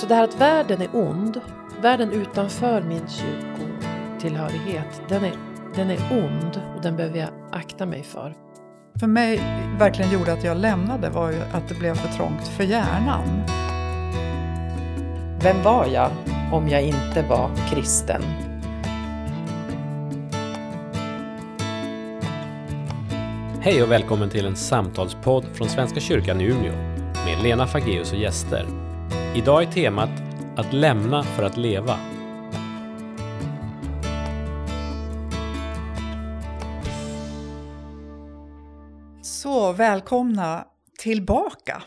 Så det här att världen är ond, världen utanför min kyrkotillhörighet, den är, den är ond och den behöver jag akta mig för. För mig verkligen gjorde att jag lämnade var ju att det blev för trångt för hjärnan. Vem var jag om jag inte var kristen? Hej och välkommen till en samtalspodd från Svenska kyrkan i Umeå med Lena Fageus och gäster. Idag är temat att lämna för att leva. Så välkomna tillbaka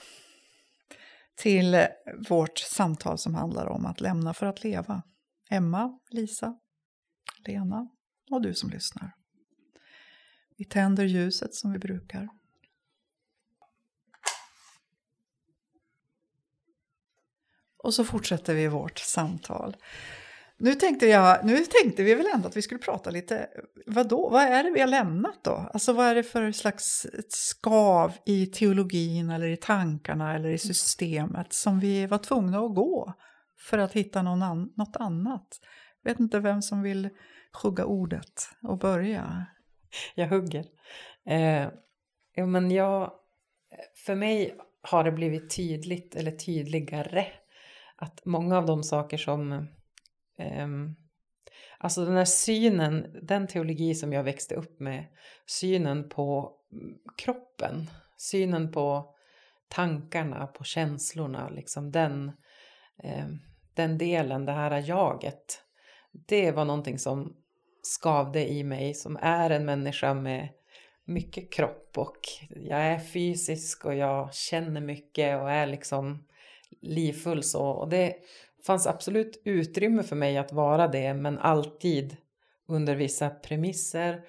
till vårt samtal som handlar om att lämna för att leva. Emma, Lisa, Lena och du som lyssnar. Vi tänder ljuset som vi brukar. Och så fortsätter vi vårt samtal. Nu tänkte, jag, nu tänkte vi väl ändå att vi skulle prata lite, vadå, vad är det vi har lämnat då? Alltså vad är det för slags skav i teologin eller i tankarna eller i systemet som vi var tvungna att gå för att hitta någon an, något annat? Jag vet inte vem som vill hugga ordet och börja. Jag hugger. Eh, ja, men jag, för mig har det blivit tydligt eller tydligare att många av de saker som eh, alltså den här synen, den teologi som jag växte upp med, synen på mm, kroppen, synen på tankarna, på känslorna, liksom den, eh, den delen, det här jaget, det var någonting som skavde i mig som är en människa med mycket kropp och jag är fysisk och jag känner mycket och är liksom livfull så. Och det fanns absolut utrymme för mig att vara det men alltid under vissa premisser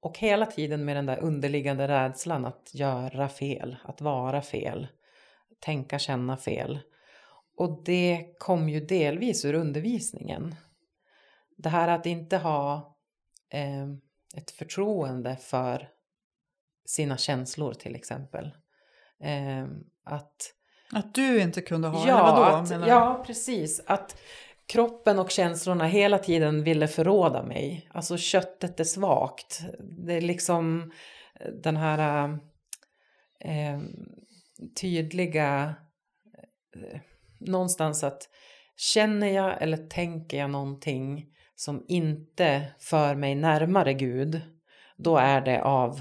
och hela tiden med den där underliggande rädslan att göra fel, att vara fel, tänka, känna fel. Och det kom ju delvis ur undervisningen. Det här att inte ha eh, ett förtroende för sina känslor till exempel. Eh, att att du inte kunde ha, ja, vadå? Att, ja, precis. Att kroppen och känslorna hela tiden ville förråda mig. Alltså köttet är svagt. Det är liksom eh, den här eh, tydliga... Eh, någonstans att känner jag eller tänker jag någonting som inte för mig närmare Gud, då är det av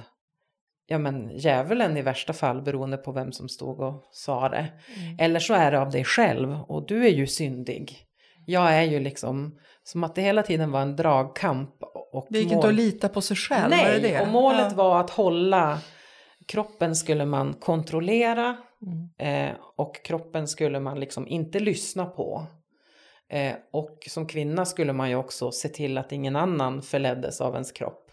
ja men djävulen i värsta fall beroende på vem som stod och sa det. Mm. Eller så är det av dig själv och du är ju syndig. Jag är ju liksom som att det hela tiden var en dragkamp. Och det gick mål... inte att lita på sig själv? Nej, det det? och målet ja. var att hålla kroppen skulle man kontrollera mm. eh, och kroppen skulle man liksom inte lyssna på. Eh, och som kvinna skulle man ju också se till att ingen annan förleddes av ens kropp.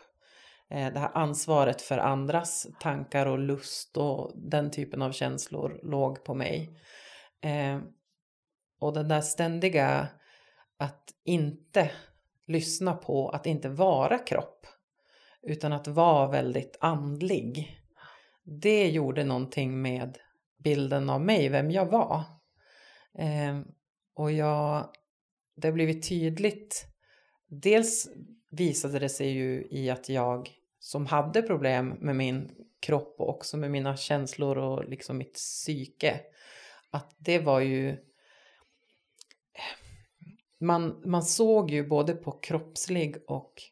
Eh, det här ansvaret för andras tankar och lust och den typen av känslor låg på mig. Eh, och den där ständiga att inte lyssna på, att inte vara kropp utan att vara väldigt andlig. Det gjorde någonting med bilden av mig, vem jag var. Eh, och jag, det har blivit tydligt. Dels visade det sig ju i att jag som hade problem med min kropp och också med mina känslor och liksom mitt psyke. Att det var ju... Man, man såg ju både på kroppslig och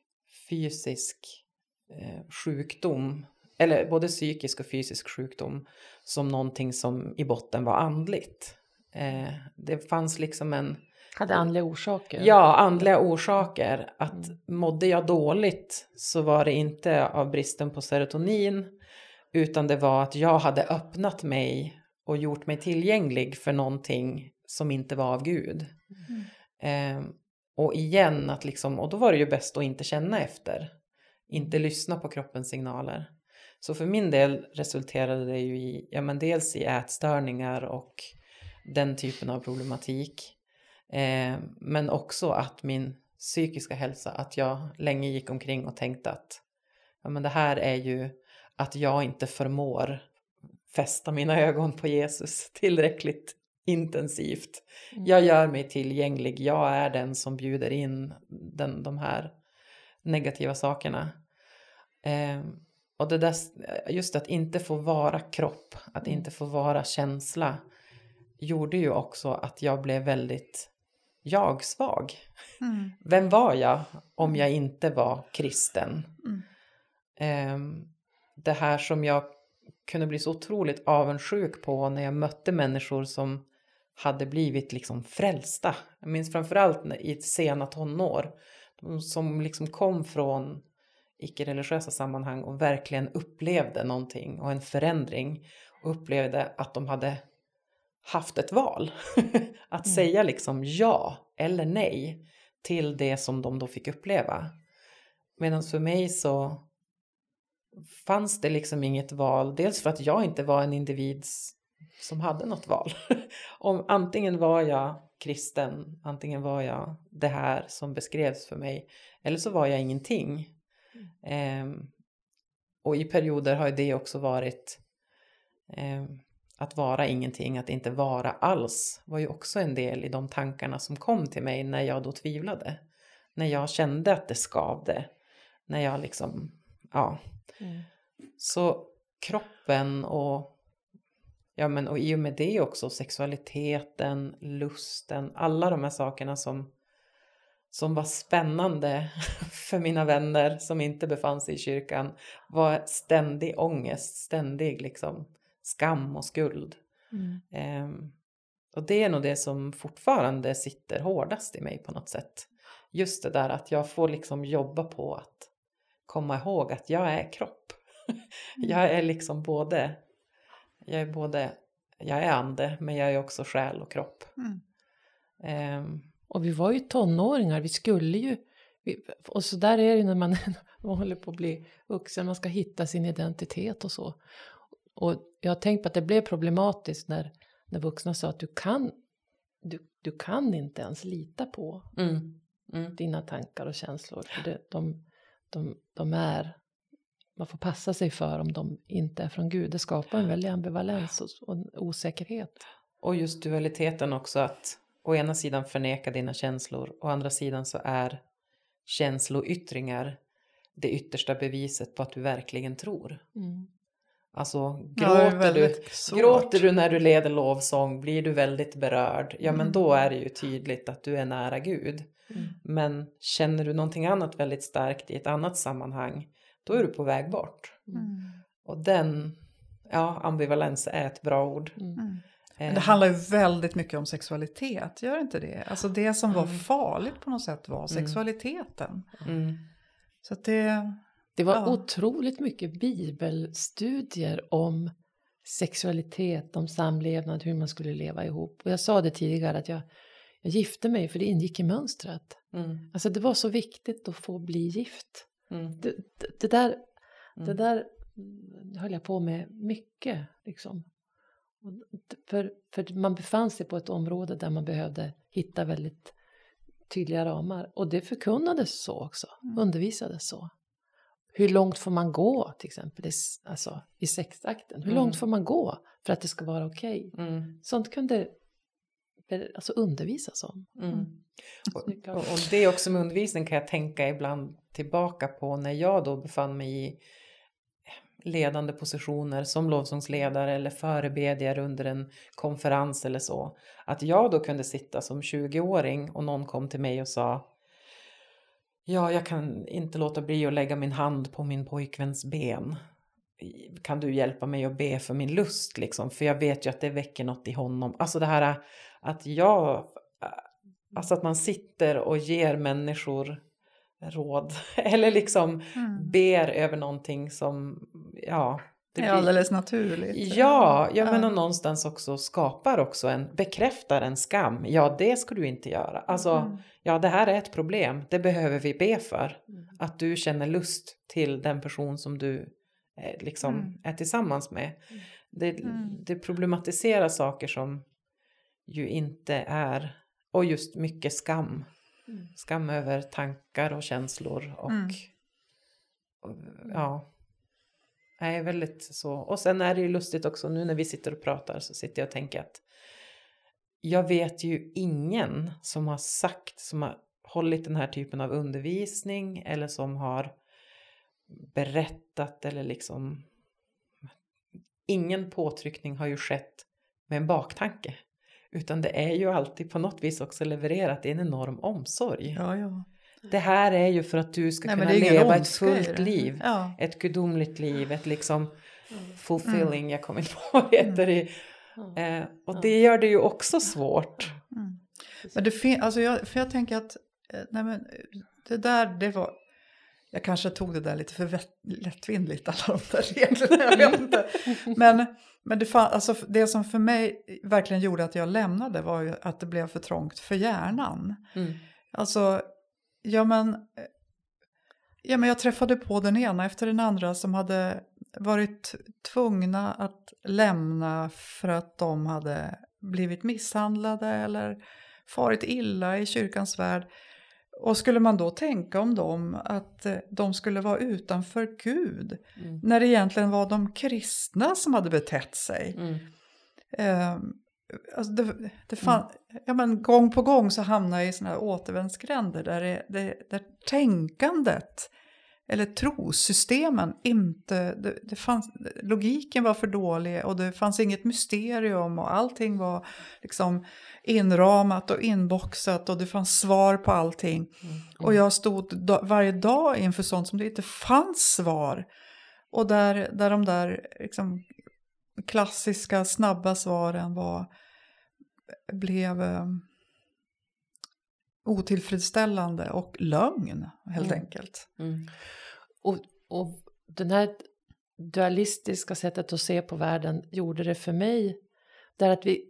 fysisk eh, sjukdom, eller både psykisk och fysisk sjukdom, som någonting som i botten var andligt. Eh, det fanns liksom en hade andliga orsaker? Ja, andliga orsaker. Att mm. mådde jag dåligt så var det inte av bristen på serotonin utan det var att jag hade öppnat mig och gjort mig tillgänglig för någonting som inte var av Gud. Mm. Eh, och igen, att liksom, och då var det ju bäst att inte känna efter. Inte lyssna på kroppens signaler. Så för min del resulterade det ju i, ja men dels i ätstörningar och den typen av problematik. Eh, men också att min psykiska hälsa, att jag länge gick omkring och tänkte att ja, men det här är ju att jag inte förmår fästa mina ögon på Jesus tillräckligt intensivt. Mm. Jag gör mig tillgänglig. Jag är den som bjuder in den, de här negativa sakerna. Eh, och det där, just att inte få vara kropp, att Mm. inte få vara känsla gjorde ju också att jag blev väldigt jag-svag. Mm. Vem var jag om jag inte var kristen? Mm. Ehm, det här som jag kunde bli så otroligt avundsjuk på när jag mötte människor som hade blivit liksom frälsta. Jag minns framförallt i sena tonår. De som liksom kom från icke-religiösa sammanhang och verkligen upplevde någonting och en förändring. Och upplevde att de hade haft ett val. att Mm. säga liksom ja eller nej till det som de då fick uppleva. Medan för mig så fanns det liksom inget val. Dels för att jag inte var en individ som hade något val. Om antingen var jag kristen, antingen var jag det här som beskrevs för mig. Eller så var jag ingenting. Ehm, och i perioder har det också varit ehm, att vara ingenting, att inte vara alls var ju också en del i de tankarna som kom till mig när jag då tvivlade. När jag kände att det skavde. När jag liksom, ja. Mm. Så kroppen och, ja men och i och med det också sexualiteten, lusten, alla de här sakerna som, som var spännande för mina vänner som inte befann sig i kyrkan var ständig ångest, ständig liksom skam och skuld. Mm. Ehm, och det är nog det som fortfarande sitter hårdast i mig på något sätt. Just det där att jag får liksom jobba på att komma ihåg att jag är kropp. jag är liksom både, jag är både, jag är ande men jag är också själ och kropp. Mm. Ehm, Och vi var ju tonåringar, vi skulle ju... Vi, och så där är det när man, man håller på att bli vuxen, man ska hitta sin identitet och så. Och jag har tänkt på att det blev problematiskt när, när vuxna sa att du kan, du, du kan inte ens lita på mm, mm, dina tankar och känslor. För det, de, de, de är... Man får passa sig för om de inte är från Gud. Det skapar en väldig ambivalens och, och osäkerhet. Och just dualiteten också att å ena sidan förneka dina känslor, å andra sidan så är känsloyttringar det yttersta beviset på att du verkligen tror. Mm. Alltså Ja, gråter, du, väldigt svårt. gråter du när du leder lovsång, blir du väldigt berörd, ja men Mm. då är det ju tydligt att du är nära Gud. Mm. Men känner du någonting annat väldigt starkt i ett annat sammanhang, då är du på väg bort. Mm. Och den, ja ambivalens är ett bra ord. Mm. Mm. Eh, Men det handlar ju väldigt mycket om sexualitet, gör inte det? Alltså det som var Mm. farligt på något sätt var sexualiteten. mm, Så att det... Det var Ja. otroligt mycket bibelstudier om sexualitet, om samlevnad, hur man skulle leva ihop. Och jag sa det tidigare att jag, jag gifte mig för det ingick i mönstret. mm, Alltså det var så viktigt att få bli gift. mm, Det, det, det där, det mm. där mm, höll jag på med mycket. Liksom. För, för man befann sig på ett område där man behövde hitta väldigt tydliga ramar. Och det förkunnades så också, Mm. undervisades så. Hur långt får man gå till exempel i, alltså, i sexakten? Hur Mm. långt får man gå för att det ska vara okej? Mm, Sånt kunde alltså, undervisas om. mm. Är Och, och det också med undervisning kan jag tänka ibland tillbaka på när jag då befann mig i ledande positioner som lovsångsledare eller förebedjare under en konferens eller så. Att jag då kunde sitta som 20-åring och någon kom till mig och sa Ja, jag kan inte låta bli att lägga min hand på min pojkväns ben. Kan du hjälpa mig att be för min lust liksom? För jag vet ju att det väcker något i honom. Alltså det här att jag Alltså att man sitter och ger människor råd. Eller liksom Mm. ber över någonting som, ja. Det är alldeles naturligt. Ja, jag Ja. menar någonstans också skapar också en, bekräftar en skam. Ja, det ska du inte göra. Alltså, Mm. ja det här är ett problem. Det behöver vi be för. Mm. Att du känner lust till den person som du eh, liksom Mm. är tillsammans med. Mm. Det, Mm. det problematiserar saker som ju inte är, och just mycket skam. Mm. Skam över tankar och känslor och, och ja. Nej, väldigt så. Och sen är det ju lustigt också nu när vi sitter och pratar så sitter jag och tänker att jag vet ju ingen som har sagt, som har hållit den här typen av undervisning eller som har berättat eller liksom ingen påtryckning har ju skett med en baktanke. Utan det är ju alltid på något vis också levererat i en enorm omsorg. Ja, ja. Det här är ju för att du ska Nej, kunna leva ett fullt liv. Ja. Ett gudomligt liv, ett liksom Mm. fulfilling, jag kommer inte på vad det heter. i- Eh, och det gör det ju också svårt. Mm. Men det fin- alltså jag, för jag tänker att eh, nej men, eh, det där, det var... Jag kanske tog det där lite för vett- lättvindigt, alla de där reglerna. Jag vet inte. Men, men det, fan, alltså, det som för mig verkligen gjorde att jag lämnade var ju att det blev för trångt för hjärnan. Mm. Alltså, ja men, eh, ja men jag träffade på den ena efter den andra som hade varit tvungna att lämna för att de hade blivit misshandlade eller farit illa i kyrkans värld. Och skulle man då tänka om dem att eh, de skulle vara utanför Gud Mm. när det egentligen var de kristna som hade betett sig. Mm. Eh, alltså det, det fan, ja, men gång på gång så hamnar jag i såna här återvändsgränder där, det, det, där tänkandet eller trosystemen inte, det, det fanns, logiken var för dålig och det fanns inget mysterium och allting var liksom inramat och inboxat och det fanns svar på allting. Och jag stod da, varje dag inför sånt som det inte fanns svar. Och där, där de där liksom, klassiska snabba svaren var, blev eh, otillfredsställande och lögn helt Mm. enkelt. Mm. Och, och den här dualistiska sättet att se på världen gjorde det för mig där att vi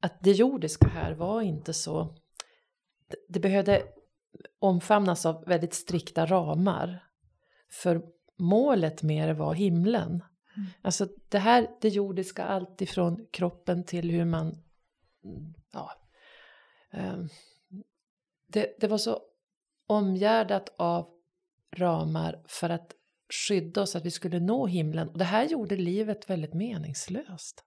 att det jordiska här var inte så det, behövde omfamnas av väldigt strikta ramar för målet med det var himlen. Alltså det här, det jordiska, allt ifrån kroppen till hur man, mm, ja, ehm, det, det var så omgärdat av ramar för att skydda oss att vi skulle nå himlen. Och det här gjorde livet väldigt meningslöst.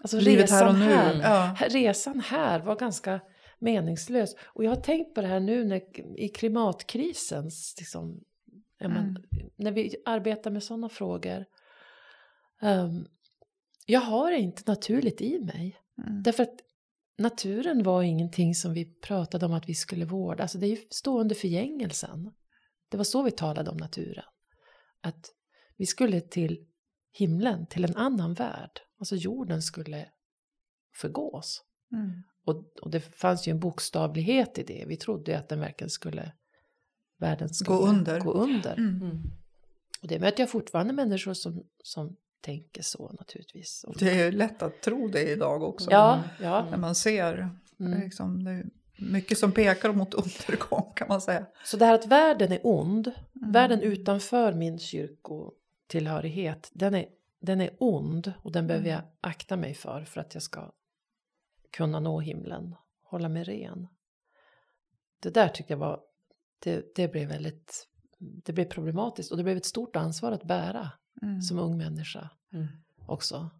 Alltså Livet här och resan nu. här, Ja. resan här var ganska meningslös. Och jag har tänkt på det här nu när, i klimatkrisens, liksom, ja, men, Mm. när vi arbetar med sådana frågor. Ehm, jag har det inte naturligt i mig. Mm. Därför att naturen var ingenting som vi pratade om att vi skulle vårda. Alltså det är ju stå under förgängelsen. Det var så vi talade om naturen. Att vi skulle till himlen, till en annan värld. Alltså jorden skulle förgås. Mm. Och, och det fanns ju en bokstavlighet i det. Vi trodde ju att den verkligen skulle, världen skulle under. Gå under. Mm. Mm. Och det möter jag fortfarande människor som, som tänker så naturligtvis. Det är lätt att tro det idag också. ja, ja. När man ser Mm. liksom, det är mycket som pekar mot undergång kan man säga. Så det här att världen är ond, Mm. världen utanför min kyrkotillhörighet, den är, den är ond och den behöver jag akta mig för för att jag ska kunna nå himlen, hålla mig ren. Det där tyckte jag var, det, det blev väldigt, det blev problematiskt och det blev ett stort ansvar att bära Mm. som ung människa Mm. också.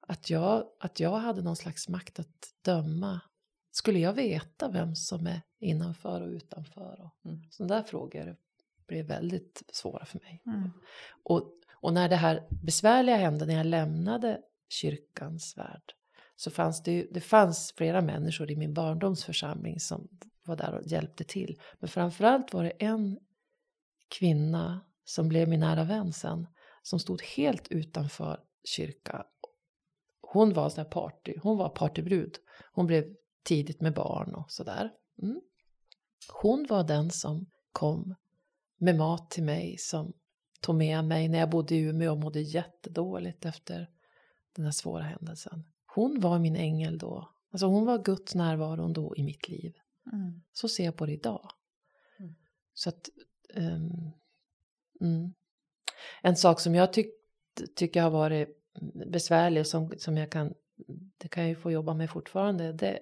Att jag, att jag hade någon slags makt att döma. Skulle jag veta vem som är innanför och utanför? Och Mm. Sådana där frågor blev väldigt svåra för mig. Mm. Och, och när det här besvärliga hände, när jag lämnade kyrkans värld, så fanns det ju, det fanns flera människor i min barndomsförsamling som var där och hjälpte till. Men framförallt var det en kvinna som blev min nära vän sen, som stod helt utanför kyrka. Hon var sån här party, hon var partybrud. Hon blev tidigt med barn och sådär. Mm. Hon var den som kom med mat till mig, som tog med mig när jag bodde i Umeå och mådde jättedåligt efter den här svåra händelsen. Hon var min ängel då. Alltså hon var Guds närvaro då i mitt liv. Mm. Så ser jag på det idag. Mm. Så att, ehm, mm. En sak som jag tyck, tycker har varit besvärlig och som, som jag kan, det kan jag ju få jobba med fortfarande, det,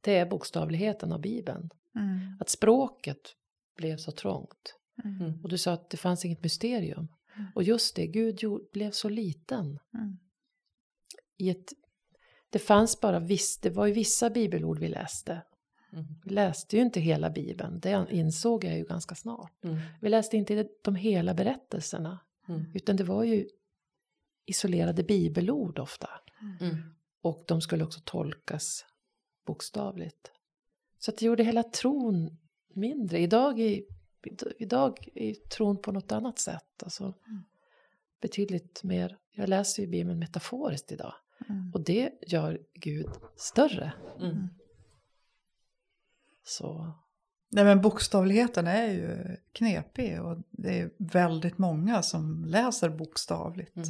det är bokstavligheten av Bibeln. Mm. Att språket blev så trångt. Mm. Mm. Och du sa att det fanns inget mysterium. Mm. Och just det, Gud gjorde, blev så liten Mm. i ett det fanns bara viss, det var ju vissa bibelord vi läste. Mm. Vi läste ju inte hela bibeln, det insåg jag ju ganska snart. Mm. Vi läste inte de hela berättelserna, Mm. utan det var ju isolerade bibelord ofta. Mm. Och de skulle också tolkas bokstavligt. Så det gjorde hela tron mindre. Idag är, idag är tron på något annat sätt. Alltså, Betydligt mer. Jag läser ju Bibeln metaforiskt idag. Mm. Och det gör Gud större. Mm. Så Nej, men bokstavligheten är ju knepig och det är väldigt många som läser bokstavligt. Mm.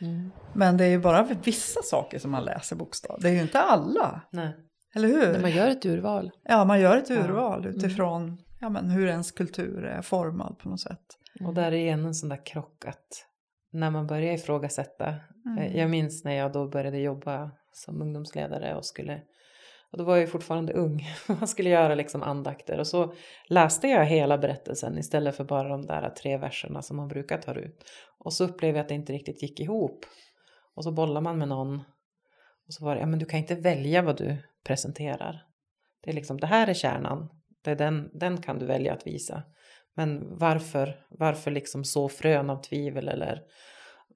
mm. Men det är ju bara vissa saker som man läser bokstavligt. Det är ju inte alla, Nej. eller hur? när man gör ett urval. Ja, man gör ett Ja. urval utifrån ja, men hur ens kultur är formad på något sätt. Och där är igen en sån där krock att när man börjar ifrågasätta. Mm. Eh, Jag minns när jag då började jobba som ungdomsledare och skulle och då var jag ju fortfarande ung. Man skulle göra liksom andakter och så läste jag hela berättelsen istället för bara de där tre verserna som man brukar ta ut. Och så upplevde jag att det inte riktigt gick ihop. Och så bollar man med någon. Och så var det, ja men du kan inte välja vad du presenterar. Det är liksom, det här är kärnan. Det är den, den kan du välja att visa. Men varför, varför liksom så frön av tvivel eller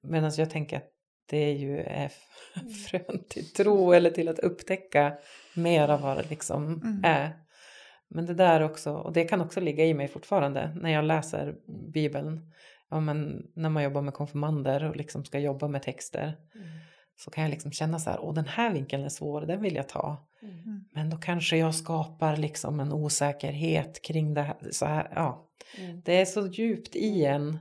medan jag tänker att det är ju är frön till tro eller till att upptäcka mer av vad det liksom Mm. är. Men det där också, och det kan också ligga i mig fortfarande när jag läser Bibeln. Ja, men när man jobbar med konfirmander och liksom ska jobba med texter så kan jag liksom känna så här, åh den här vinkeln är svår, den vill jag ta. Mm. Men då kanske jag skapar liksom en osäkerhet kring det här. Så här ja. Mm. Det är så djupt i en.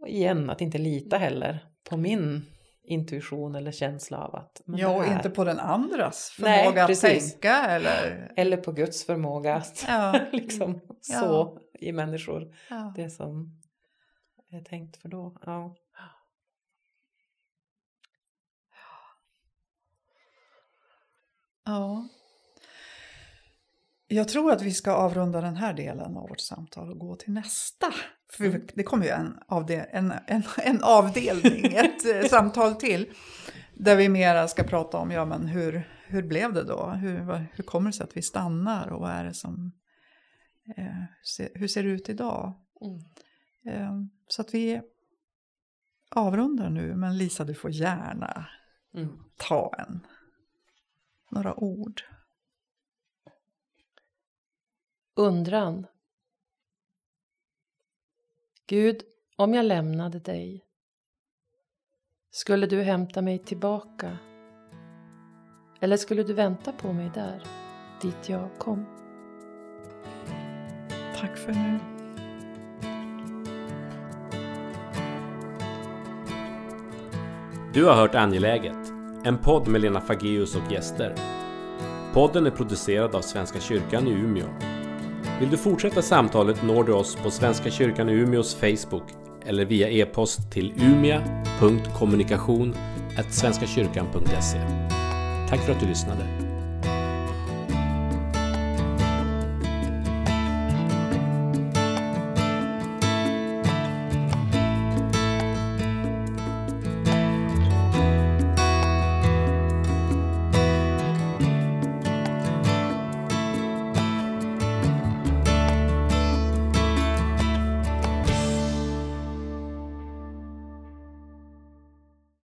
Och igen, att inte lita heller på min intuition eller känsla av att... Ja, och inte på den andras Nej, förmåga att precis. tänka eller... Eller på Guds förmåga att Ja. liksom Ja. så i människor. Ja. Det som är tänkt för då. Ja. ja. Jag tror att vi ska avrunda den här delen av vårt samtal och gå till nästa. För det kommer ju en, avdel, en, en, en avdelning, ett eh, samtal till. Där vi mera ska prata om, ja men hur, hur blev det då? Hur, hur kommer det sig att vi stannar och vad är det som... Eh, se, hur ser det ut idag? Mm. Eh, så att vi avrundar nu, men Lisa du får gärna Mm. ta en. Några ord. Undran. Gud, om jag lämnade dig, skulle du hämta mig tillbaka? Eller skulle du vänta på mig där, dit jag kom? Tack för nu. Du har hört Angeläget, en podd med Lena Fageus och gäster. Podden är producerad av Svenska kyrkan i Umeå. Vill du fortsätta samtalet når du oss på Svenska kyrkan i Umeås Facebook eller via e-post till umia.kommunikation svenskakyrkan.se. Tack för att du lyssnade.